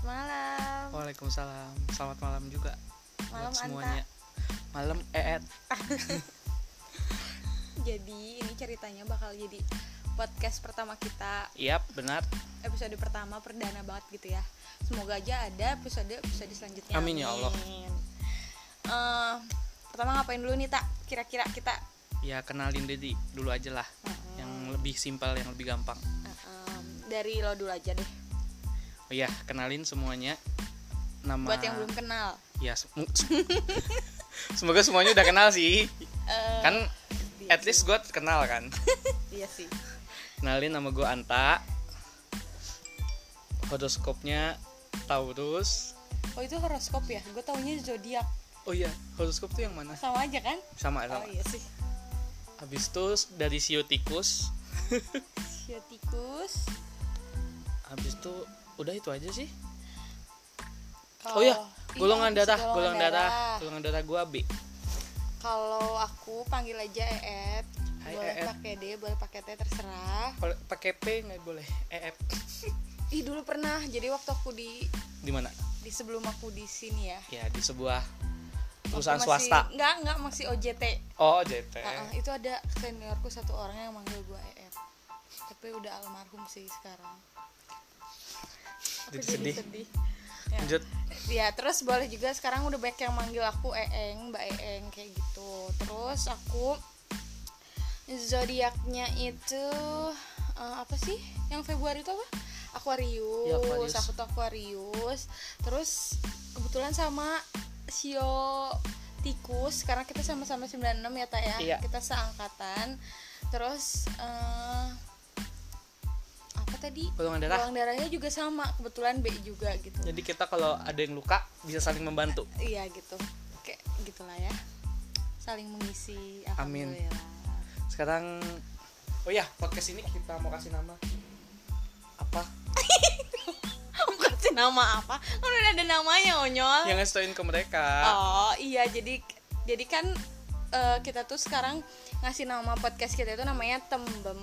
Selamat malam. Waalaikumsalam. Selamat malam juga Malam buat Anta. semuanya. Malam Eet. Jadi ini ceritanya bakal jadi podcast pertama kita, Yap, benar. episode pertama perdana banget gitu ya. Semoga aja ada episode episode selanjutnya. Amin ya Allah. Eh, pertama ngapain dulu nih tak? Kira-kira kita Ya kenalin Dedi dulu aja lah. Yang lebih simpel, yang lebih gampang. eh, em, dari lo dulu aja deh. Oh iya, kenalin semuanya. Nama Buat yang belum kenal. Ya, sem- semoga semuanya udah kenal sih. Eh, Kan iya at least gue kenal kan. Iya sih. Kenalin nama gue Anta. Horoskopnya Taurus. Oh itu horoskop ya? Gue taunya zodiak. Oh iya, horoskop tuh yang mana? Sama aja kan? Sama, sama. Oh iya sih. Habis itu dari Sio Tikus. Sio tikus. Habis itu udah itu aja sih. Kalau- Oh iya, Iya, golongan darah, golongan darah, golongan darah gua B. Kalau aku panggil aja Eep. Hai, boleh Eep. pakai D, boleh pakai T terserah. Kalau pakai P nggak boleh. EF Ih dulu pernah. Jadi waktu aku di di mana? di sebelum aku di sini ya. Ya di sebuah perusahaan masih- swasta. Enggak, enggak masih OJT. Oh JT. Ah, ah, itu ada seniorku satu orang yang manggil gua Eep. Tapi udah almarhum sih sekarang. Jadi sedih. Ya. Lanjut. Ya, terus boleh juga sekarang udah banyak yang manggil aku Eeng, Mbak Eeng kayak gitu. Terus aku zodiaknya itu eh, apa sih? Yang Februari itu apa? Aquarius. Ya, Aquarius. Aku tuh Aquarius. Terus kebetulan sama Sio tikus karena kita sama-sama 96 ya tak ya. Iya. Kita seangkatan. Terus apa tadi? Golongan darah. Golongan darahnya juga sama, kebetulan B juga gitu. Jadi kita kalau ada yang luka bisa saling membantu. Iya gitu. Kayak gitulah ya. Saling mengisi. Amin. Sekarang Oh ya, podcast ini kita mau kasih nama apa? Mau kasih nama apa? Kan udah ada namanya onyol. Yang ngasih tauin ke mereka. Oh iya jadi jadi kan eh, kita tuh sekarang ngasih nama podcast kita itu namanya Tembem.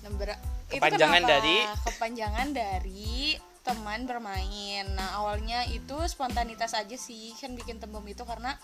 Nember, itu Kepanjangan dari? kepanjangan dari teman bermain. Nah awalnya itu spontanitas aja sih kan bikin tembem itu karena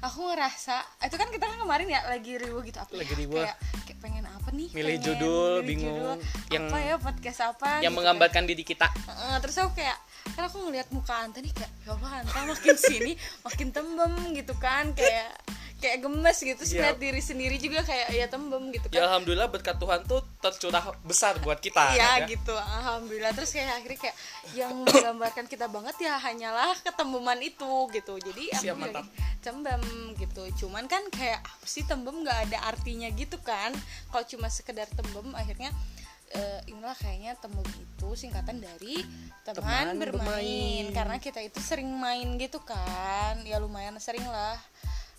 aku ngerasa itu kan kita kan kemarin ya lagi riuh gitu apa Lagi ya? kayak, kayak pengen apa nih Milih Pengen judul, milih bingung. judul, Yang- apa ya podcast apa yang gitu kan. menggambarkan diri kita. Heeh, terus aku kayak kan aku ngelihat muka Anta nih kayak ya Allah Anta makin sini makin tembem gitu kan kayak kayak gemes gitu sih Iya. lihat diri sendiri juga kayak ya tembem gitu Ya kan alhamdulillah berkat Tuhan tuh tercurah besar buat kita. Iya ya. gitu alhamdulillah terus kayak akhirnya kayak yang menggambarkan kita banget ya hanyalah ketembeman itu gitu jadi aku Siap, bilang, mantap. tembem gitu cuman kan kayak apa sih tembem nggak ada artinya gitu kan kalau cuma sekedar tembem akhirnya eh, inilah kayaknya tembem itu singkatan dari teman, Teman bermain. bermain. karena kita itu sering main gitu kan ya lumayan sering lah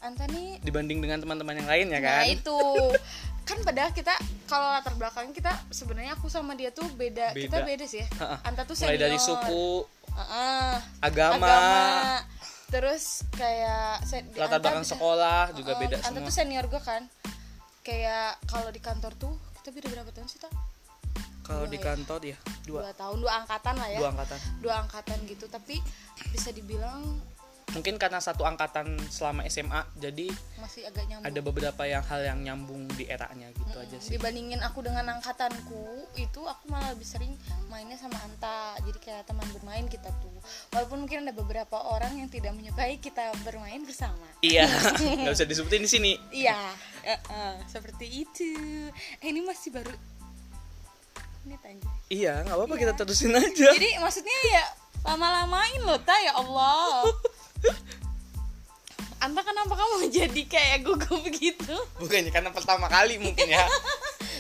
Anta nih Dibanding dengan teman-teman yang lain ya Nah kan. itu kan padahal kita kalau latar belakangnya kita sebenarnya aku sama dia tuh beda, kita Beda. beda sih ya. Anta tuh Mulai dari senior. suku, Heeh. agama, terus kayak latar Anta belakang bisa- sekolah juga beda Anta semua. tuh senior gue kan. Kayak kalau di kantor tuh kita beda berapa tahun sih tak? Kalau di ya. kantor ya dua, Dua tahun, dua angkatan lah ya. dua angkatan. Dua angkatan gitu. Tapi bisa dibilang Mungkin karena satu angkatan selama SMA, jadi masih agak nyambung. ada beberapa yang hal yang nyambung di eranya gitu aja sih. dibandingin aku dengan angkatanku itu aku malah lebih sering mainnya sama Anta jadi kayak teman bermain kita tuh walaupun mungkin ada beberapa orang yang tidak menyukai kita bermain bersama Iya, nggak bisa disebutin di sini. iya eh, eh, seperti itu eh ini masih baru ini tanya Iya, nggak apa-apa Iya. kita terusin aja. jadi maksudnya ya lama-lamain loh ta ya Allah Anta kenapa kamu jadi kayak gugup gitu? Bukannya karena pertama kali mungkin ya.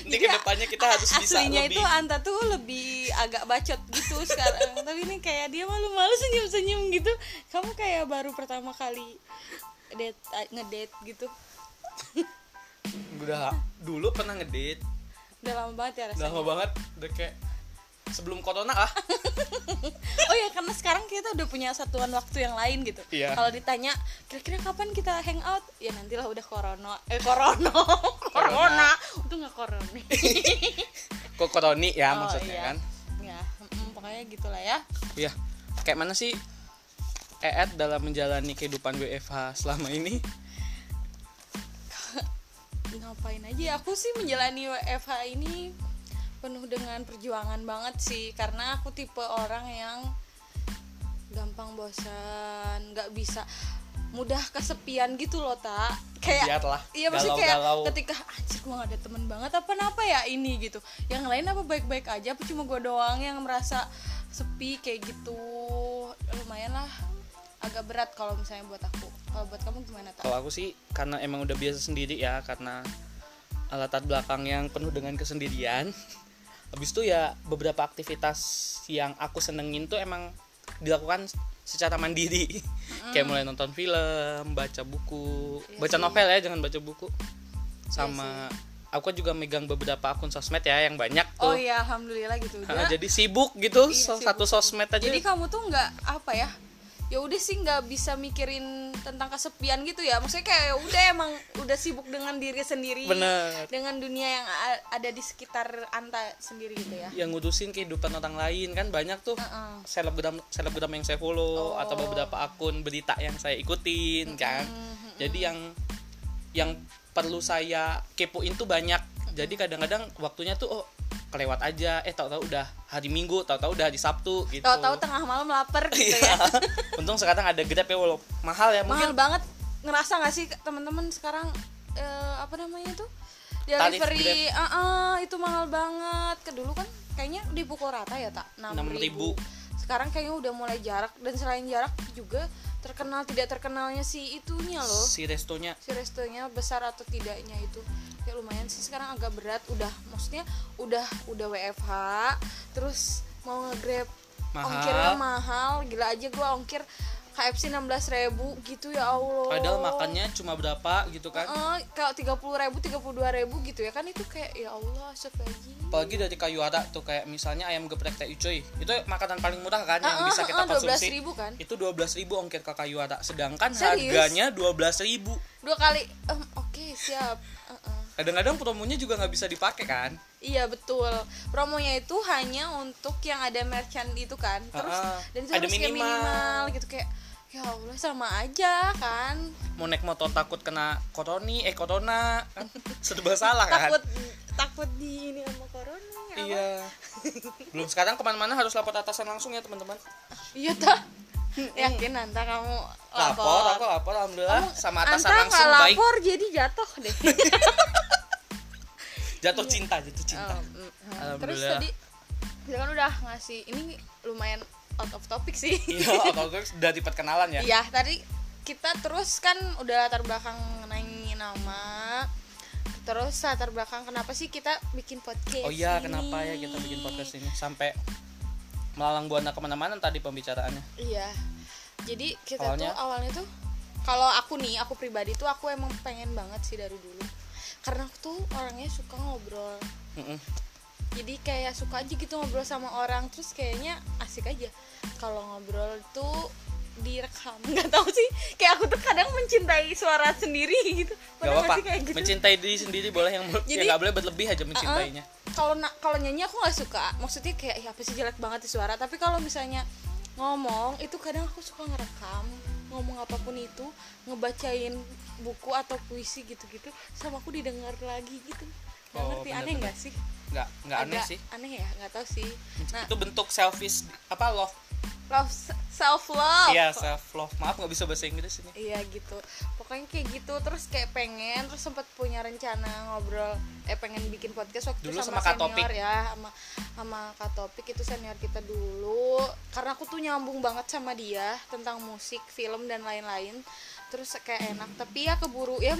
Jadi ke depannya kita harus bisa aslinya lebih. itu Anta tuh lebih agak bacot gitu sekarang. Tapi ini kayak dia malu-malu senyum-senyum gitu. Kamu kayak baru pertama kali date eh, ngedate gitu. Udah dulu pernah ngedate, udah lama banget ya udah rasanya. lama banget, udah kayak sebelum corona lah. oh ya karena sekarang kita udah punya satuan waktu yang lain gitu Iya. kalau ditanya kira-kira kapan kita hangout ya nantilah udah corona eh corona corona itu nggak corona Kok koroni ya Oh, maksudnya iya. kan. ya mm, pokoknya gitulah ya Iya. kayak mana sih EET dalam menjalani kehidupan WFH selama ini ngapain aja aku sih menjalani WFH ini penuh dengan perjuangan banget sih karena aku tipe orang yang gampang bosan nggak bisa mudah kesepian gitu loh tak kayak Biarlah, iya maksudnya kayak galau-galau. ketika anjir gue gak ada temen banget apa apa ya ini? gitu. Yang lain apa baik baik aja apa cuma gue doang yang merasa sepi kayak gitu. Lumayan lah agak berat kalau misalnya buat aku. Kalau buat kamu gimana tak kalau aku sih karena emang udah biasa sendiri ya karena latar belakang yang penuh dengan kesendirian habis itu ya beberapa aktivitas yang aku senengin tuh emang dilakukan secara mandiri. Kayak mulai nonton film baca buku. Iya baca sih. novel ya jangan baca buku. Sama aku kan juga megang beberapa akun sosmed ya yang banyak oh tuh. iya alhamdulillah gitu. Ah, udah jadi sibuk gitu Iya, sibuk. satu sosmed aja. Jadi kamu tuh nggak apa ya ya udah sih nggak bisa mikirin tentang kesepian gitu ya maksudnya kayak ya udah emang udah sibuk dengan diri sendiri Bener. dengan dunia yang ada di sekitar anta sendiri gitu ya yang ngurusin kehidupan orang lain kan banyak tuh Heeh. selebgram selebgram yang saya follow Oh. atau beberapa akun berita yang saya ikutin kan jadi yang yang perlu saya kepoin tuh banyak jadi kadang-kadang waktunya tuh oh kelewat aja. Eh tahu-tahu udah hari minggu tahu-tahu udah hari sabtu gitu. Tahu-tahu tengah malam lapar gitu Iya. ya. Untung sekarang ada grab ya walau mahal ya mahal mungkin. banget. Ngerasa nggak sih teman-teman sekarang eh, apa namanya tuh? Tarif delivery ah ah, itu mahal banget. Ke dulu kan kayaknya dipukul rata ya tak? 6.000. sekarang kayaknya udah mulai jarak dan selain jarak juga terkenal tidak terkenalnya si itunya loh. Si restonya. Si restonya besar atau tidaknya itu. Ya lumayan sih sekarang agak berat. Udah maksudnya udah udah WFH terus mau ngegrab Mahal. ongkirnya mahal. Gila aja gua ongkir KFC 16.000 ribu gitu ya Allah. Padahal makannya cuma berapa gitu kan? Eh, kalau tiga puluh ribu tiga puluh dua ribu gitu ya. Kan itu kayak ya Allah astagfirullahaladzim. Apalagi dari kayu ada tuh kayak misalnya ayam geprek teh ucoy itu makanan paling murah kan yang bisa kita 12.000 konsumsi? kan? itu 12.000 ongkir ke kayu ada sedangkan Serius? harganya 12.000 dua kali em, oke siap. Eh, eh. kadang-kadang promonya juga nggak bisa dipakai kan Iya betul. Promonya itu hanya untuk yang ada merchant itu kan. Terus Ah, ah. dan itu Ada harus minimal. minimal gitu kayak ya Allah sama aja kan. mau naik motor takut kena koroni eh corona kan serba salah kan Takut takut di ini sama corona. ya iya belum sekarang ke mana-mana harus lapor atasan langsung ya teman-teman Iya tak. Yakin nanti kamu lapor. lapor aku lapor alhamdulillah sama atasan Anta langsung nggak baik lapor jadi jatuh deh. jatuh cinta jatuh cinta Oh, mm, mm. Terus tadi kita kan udah ngasih ini lumayan out of topic sih. iya otomatis dari perkenalan ya Iya, tadi kita terus kan udah latar belakang nanya nama. Terus latar belakang kenapa sih kita bikin podcast? Oh iya, ini? kenapa ya kita bikin podcast ini sampai melalang buana ke mana-mana tadi pembicaraannya. Iya. Jadi kita Awalnya? tuh awalnya tuh kalau aku nih, aku pribadi tuh aku emang pengen banget sih dari dulu. Karena aku tuh orangnya suka ngobrol. Mm-mm. Jadi kayak suka aja gitu ngobrol sama orang terus kayaknya asik aja. Kalau ngobrol tuh direkam nggak tahu sih kayak aku tuh kadang mencintai suara sendiri gitu Gak Pernah sih kayak gitu? Mencintai diri sendiri boleh yang Jadi- ya nggak boleh berlebih aja mencintainya. kalau na- kalau nyanyi aku nggak suka maksudnya kayak ya apa sih jelek banget di suara tapi kalau misalnya ngomong itu kadang aku suka ngerekam ngomong apa pun itu ngebacain buku atau puisi gitu-gitu sama aku didengar lagi gitu nggak Oh, ngerti aneh nggak sih Nggak nggak aneh sih. aneh ya nggak tahu sih nah Itu bentuk selfish apa love? Love self love Iya self love. Maaf nggak bisa bahasa Inggris ini. Iya gitu. Pokoknya kayak gitu terus kayak pengen terus sempat punya rencana ngobrol eh pengen bikin podcast waktu Dulu sama, sama Kak senior Topik. ya sama sama Kak Topik itu senior kita dulu. Karena aku tuh nyambung banget sama dia tentang musik film dan lain-lain. Terus kayak enak. Tapi ya keburu ya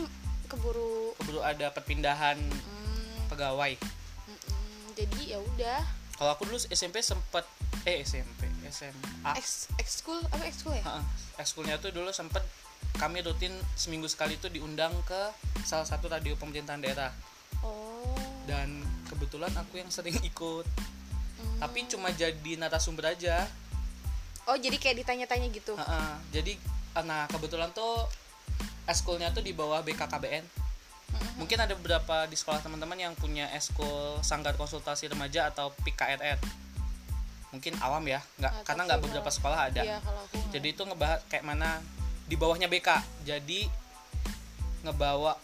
keburu. Keburu ada perpindahan mm, pegawai. mm, mm, jadi ya udah. Kalau aku dulu SMP sempet eh SMP SMA. ex ekskul apa ekskul ya? Heeh. Ekskulnya tuh dulu sempet kami rutin seminggu sekali tuh diundang ke salah satu radio pemerintahan daerah. Oh. Dan kebetulan aku yang sering ikut. Mm. tapi cuma jadi narasumber aja. Oh jadi kayak ditanya-tanya gitu? Heeh. jadi nah kebetulan tuh eskulnya tuh di bawah BKKBN mungkin ada beberapa di sekolah teman-teman yang punya eskul sanggar konsultasi remaja atau PKRR mungkin awam ya nggak karena nggak beberapa sekolah ada Iya, kalau aku nggak. jadi itu ngebahas kayak mana di bawahnya BK jadi ngebawa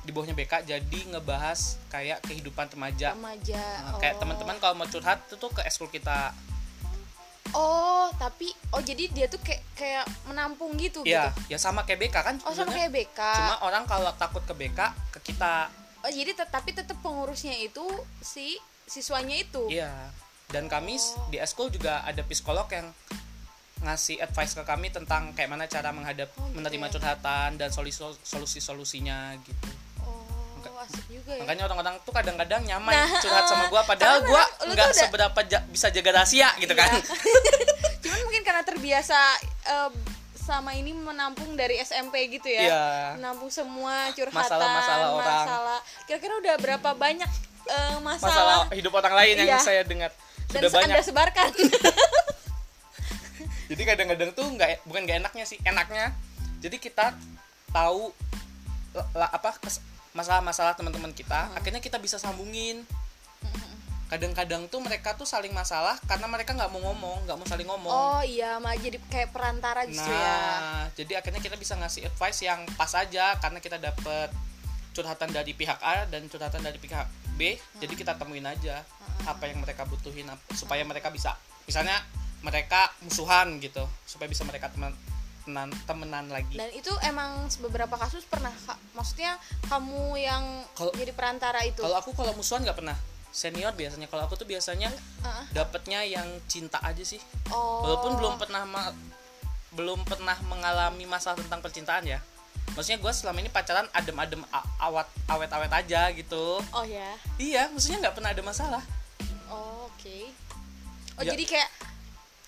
di bawahnya BK jadi ngebahas kayak kehidupan remaja remaja. Nah, kayak oh. teman-teman kalau mau curhat itu tuh ke eskul kita Oh, tapi oh jadi dia tuh kayak kayak menampung gitu Iya, gitu. ya sama kayak BK kan Oh, sama kayak BK. cuma orang kalau takut ke BK ke kita Oh, jadi tet- tapi tetap pengurusnya itu si siswanya itu. iya dan kami s- Oh. di eskul juga ada psikolog yang ngasih advice ke kami tentang kayak mana cara menghadap menerima curhatan dan solusi solusinya gitu Oh, asik juga ya. makanya orang-orang tuh kadang-kadang nyaman Nah, curhat sama gua padahal gua lu nggak seberapa ja- bisa jaga rahasia gitu Iya. kan Cuman mungkin karena terbiasa eh, sama ini menampung dari SMP gitu ya. Iya. Menampung semua curhatan, Masalah-masalah orang. masalah. Kira-kira udah berapa banyak eh, masalah masalah, hidup orang lain yang Iya. saya dengar dan sudah banyak Anda sebarkan? jadi kadang-kadang tuh nggak bukan nggak enaknya sih enaknya jadi kita tahu la- apa masalah-masalah teman-teman kita Hmm. akhirnya kita bisa sambungin kadang-kadang tuh mereka tuh saling masalah karena mereka nggak mau ngomong nggak mau saling ngomong oh iya, malah jadi kayak perantara justru ya. nah jadi akhirnya kita bisa ngasih advice yang pas aja karena kita dapet curhatan dari pihak A dan curhatan dari pihak B jadi kita temuin aja apa yang mereka butuhin supaya mereka bisa misalnya mereka musuhan gitu supaya bisa mereka teman temenan, temenan lagi Dan itu emang beberapa kasus pernah Kak? maksudnya kamu yang Kalau- jadi perantara itu. kalau aku kalau musuhan nggak pernah senior biasanya kalau aku tuh biasanya Heeh. dapetnya yang cinta aja sih Oh. walaupun belum pernah belum pernah mengalami masalah tentang percintaan ya maksudnya gue selama ini pacaran adem-adem awet awet-awet aja gitu Oh ya. iya maksudnya nggak pernah ada masalah Oh, Oke. Oh Ya. jadi kayak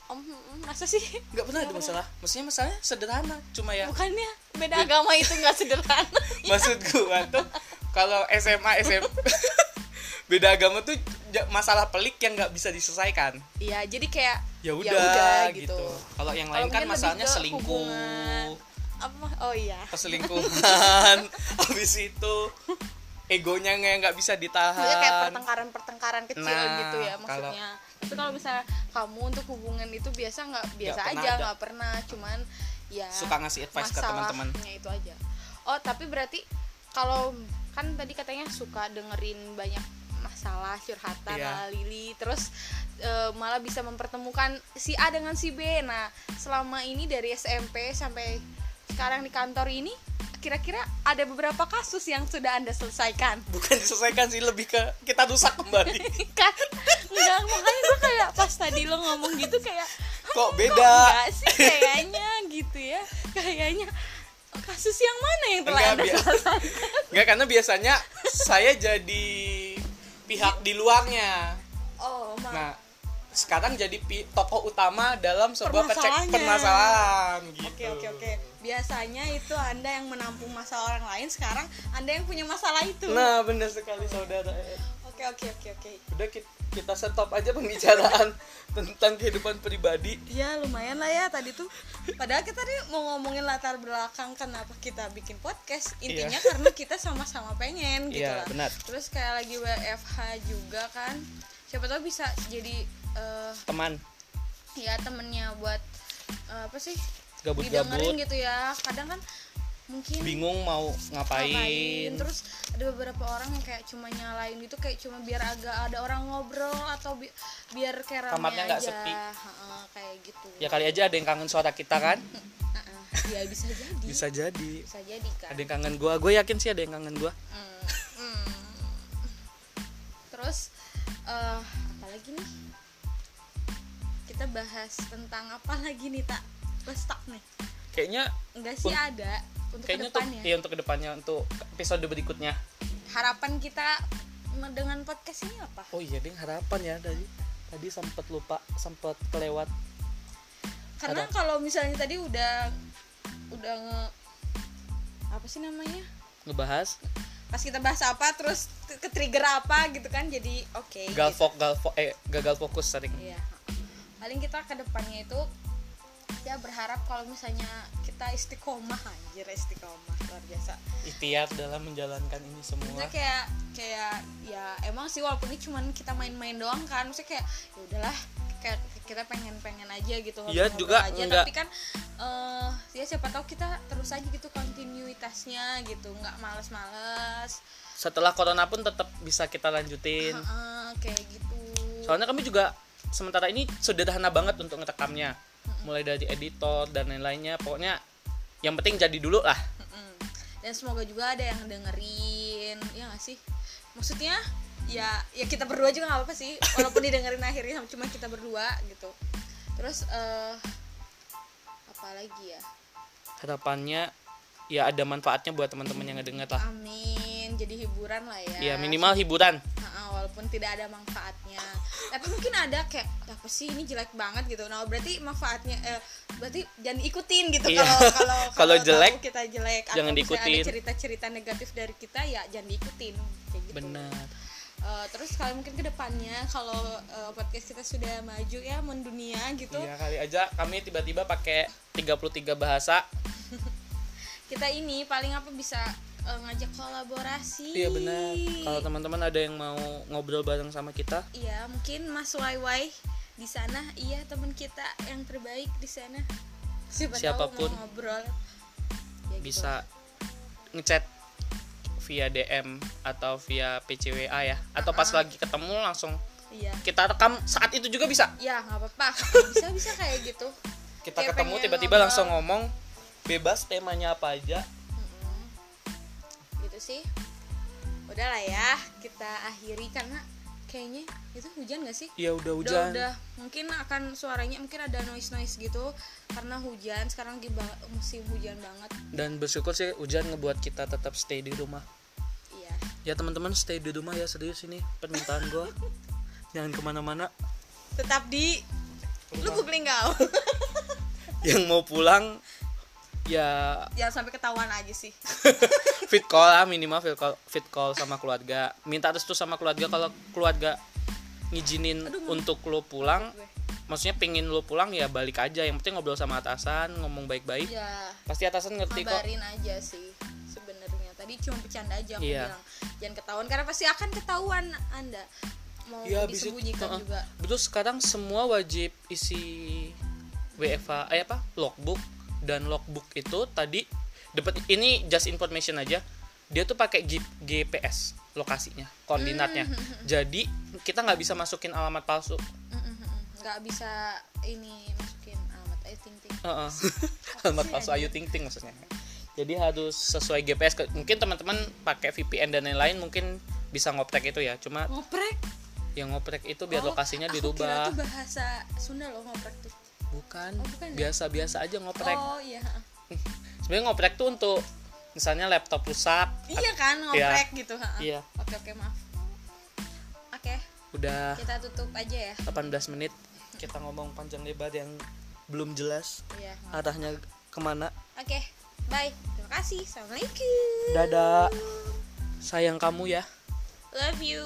Om, mm, masa sih? nggak pernah ada masalah maksudnya masalahnya sederhana cuma ya Bukannya beda agama itu nggak sederhana. maksud gua tuh kalau SMA SM beda agama tuh masalah pelik yang nggak bisa diselesaikan Iya, jadi kayak ya udah gitu. gitu. kalau yang lain kan masalahnya selingkuh hubungan. Apa? Oh iya. perselingkuhan habis itu egonya nggak nggak bisa Maksudnya kayak ditahan pertengkaran-pertengkaran kecil Nah, gitu ya kalau- maksudnya. Tapi kalau misalnya kamu untuk hubungan itu biasa nggak biasa pernah aja nggak pernah, cuman ya Suka ngasih advice ke teman-teman. masalahnya itu aja. Oh tapi berarti kalau kan tadi katanya suka dengerin banyak masalah curhatan Iya. Lili terus e, malah bisa mempertemukan si A dengan si B. Nah selama ini dari SMP sampai sekarang di kantor ini kira-kira ada beberapa kasus yang sudah anda selesaikan? Bukan diselesaikan sih lebih ke kita rusak kembali. Kan? Enggak makanya gue kayak pas tadi lo ngomong gitu kayak kok "Hah, beda? kok enggak sih kayaknya? Gitu ya. Kayaknya kasus yang mana yang telah Enggak, anda biar- selesaikan? Nggak karena biasanya saya jadi pihak di luarnya. Oh ma nah sekarang jadi tokoh utama dalam sebuah permasalahan gitu. oke oke. Oke biasanya itu anda yang menampung masalah orang lain sekarang anda yang punya masalah itu. Nah benar sekali saudara. Oke oke oke oke. Udah kita, kita stop aja pembicaraan tentang kehidupan pribadi. Ya lumayan lah ya tadi tuh. Padahal kita tadi mau ngomongin latar belakang kenapa kita bikin podcast. Intinya Iya. karena kita sama-sama pengen gitu Iya, lah. benar. Terus kayak lagi WFH juga kan. Siapa tahu bisa jadi eh, teman. Ya temennya buat eh, apa sih? Gabut-gabut. Gitu ya. Kadang kan mungkin bingung mau ngapain, ngapain. Terus ada beberapa orang yang kayak cuma nyalain gitu kayak cuma biar agak ada orang ngobrol atau bi- biar kayak Kamarnya nggak sepi. Heeh, kayak gitu. Ya kali aja ada yang kangen suara kita kan? Ya bisa jadi. Bisa jadi. Bisa jadi kan ada yang kangen gua. Gue yakin sih ada yang kangen gua. Hmm, hmm. terus eh apa lagi nih kita bahas tentang apa lagi nih tak Gue stuck nih. Kayaknya enggak sih ada. Untuk kayaknya untuk ke depannya ya untuk ke depannya untuk episode berikutnya. Harapan kita dengan podcast ini apa? Oh iya ding harapan ya tadi tadi sempet lupa sempet kelewat. Karena kalau misalnya tadi udah udah nge apa sih namanya? Ngebahas? Pas kita bahas apa terus ke trigger apa gitu kan jadi oke gitu. galvok galvok eh gagal fokus sering Iya. Paling kita ke depannya itu ya berharap kalau misalnya kita istiqomah anjir istiqomah luar biasa. ikhtiar dalam menjalankan ini semua. Maksudnya kayak kayak ya emang sih walaupun ini cuman kita main-main doang kan maksudnya kayak ya udahlah kayak kita pengen-pengen aja gitu Iya, juga aja. Enggak- tapi kan eh ya siapa tahu kita terus aja gitu kontinuitasnya gitu nggak males-males. Setelah corona pun tetap bisa kita lanjutin. Heeh, kayak gitu. Soalnya kami juga sementara ini sederhana banget untuk ngerekamnya. Mulai dari editor dan lain-lainnya. Pokoknya yang penting jadi dulu lah. Dan semoga juga ada yang dengerin ya nggak sih? Maksudnya ya ya kita berdua juga nggak apa sih. Walaupun didengerin akhirnya cuma kita berdua gitu. Terus eh apa lagi ya? Harapannya ya ada manfaatnya buat teman-teman yang ngedenger lah. Amin. Jadi hiburan lah ya. Ya minimal hiburan walaupun tidak ada manfaatnya. Tapi mungkin ada kayak apa sih? Ini jelek banget gitu. Nah berarti manfaatnya eh, berarti jangan ikutin gitu. Iya. kalau kalau Kalau jelek, kita jelek jangan atau diikutin. ada cerita-cerita negatif dari kita ya jangan diikutin. Kayak gitu. Benar. Eh, terus kalau mungkin ke depannya kalau eh, podcast kita sudah maju ya mendunia gitu. Iya kali aja kami tiba-tiba pakai 33 bahasa. Kita ini paling apa bisa eh, ngajak kolaborasi iya benar kalau teman-teman ada yang mau ngobrol bareng sama kita Iya, mungkin Mas Wai di sana, iya teman kita yang terbaik di sana. Siapa Siapa pun. tahu mau ngobrol. Ya gitu. bisa ngechat via DM atau via PCWA ya atau pas lagi ketemu langsung Iya. kita rekam saat itu juga bisa Ya, nggak apa-apa. Bisa bisa kayak gitu. kita Kayak ketemu tiba-tiba langsung ngomong bebas temanya apa aja. Gitu sih. Udah lah ya, kita akhiri karena kayaknya itu hujan gak sih? ya udah Udah, hujan. udah. Mungkin akan suaranya mungkin ada noise noise gitu karena hujan sekarang ba- musim hujan banget. Dan bersyukur sih hujan ngebuat kita tetap stay di rumah. Iya. Ya teman-teman stay di rumah ya serius ini permintaan gue jangan ke mana-mana. Tetap di lu googling yang mau pulang ya. Jangan sampai ketahuan aja sih. Fit call lah minimal fit call, fit call sama keluarga. Minta restu sama keluarga kalau keluarga ngizinin untuk lo pulang. gue. maksudnya pingin lo pulang ya balik aja. Yang penting ngobrol sama atasan ngomong baik-baik. Ya. Pasti atasan ngerti kok. Kabarin aja sih sebenarnya. Tadi cuma bercanda aja aku Iya. bilang. Jangan ketahuan karena pasti akan ketahuan anda. Mau ya habis itu disembunyikan Heeh. juga. Betul sekarang semua wajib isi WFA eh apa? Logbook dan logbook itu tadi dapat ini just information aja dia tuh pakai GPS lokasinya koordinatnya Hmm. jadi kita nggak bisa masukin alamat palsu Mm-mm-mm. nggak bisa ini masukin alamat eh ting ting Heeh. alamat palsu? Ayu Ting Ting maksudnya jadi harus sesuai GPS mungkin teman-teman pakai VPN dan lain-lain mungkin bisa ngoprek itu ya cuma ngoprek yang ngoprek itu biar Oh, lokasinya aku kira dirubah tuh bahasa Sunda loh ngoprek tuh bukan. Oh, ya? biasa-biasa aja ngoprek. Oh iya sebenarnya ngoprek tuh untuk misalnya laptop rusak iya kan ngoprek gitu ha. Iya. oke oke maaf. Oke. Udah kita tutup aja ya. 18 menit kita ngomong panjang lebar yang belum jelas. Iya arahnya ke mana? Oke bye. Terima kasih. Assalamualaikum. Dadah. Sayang kamu ya. Love you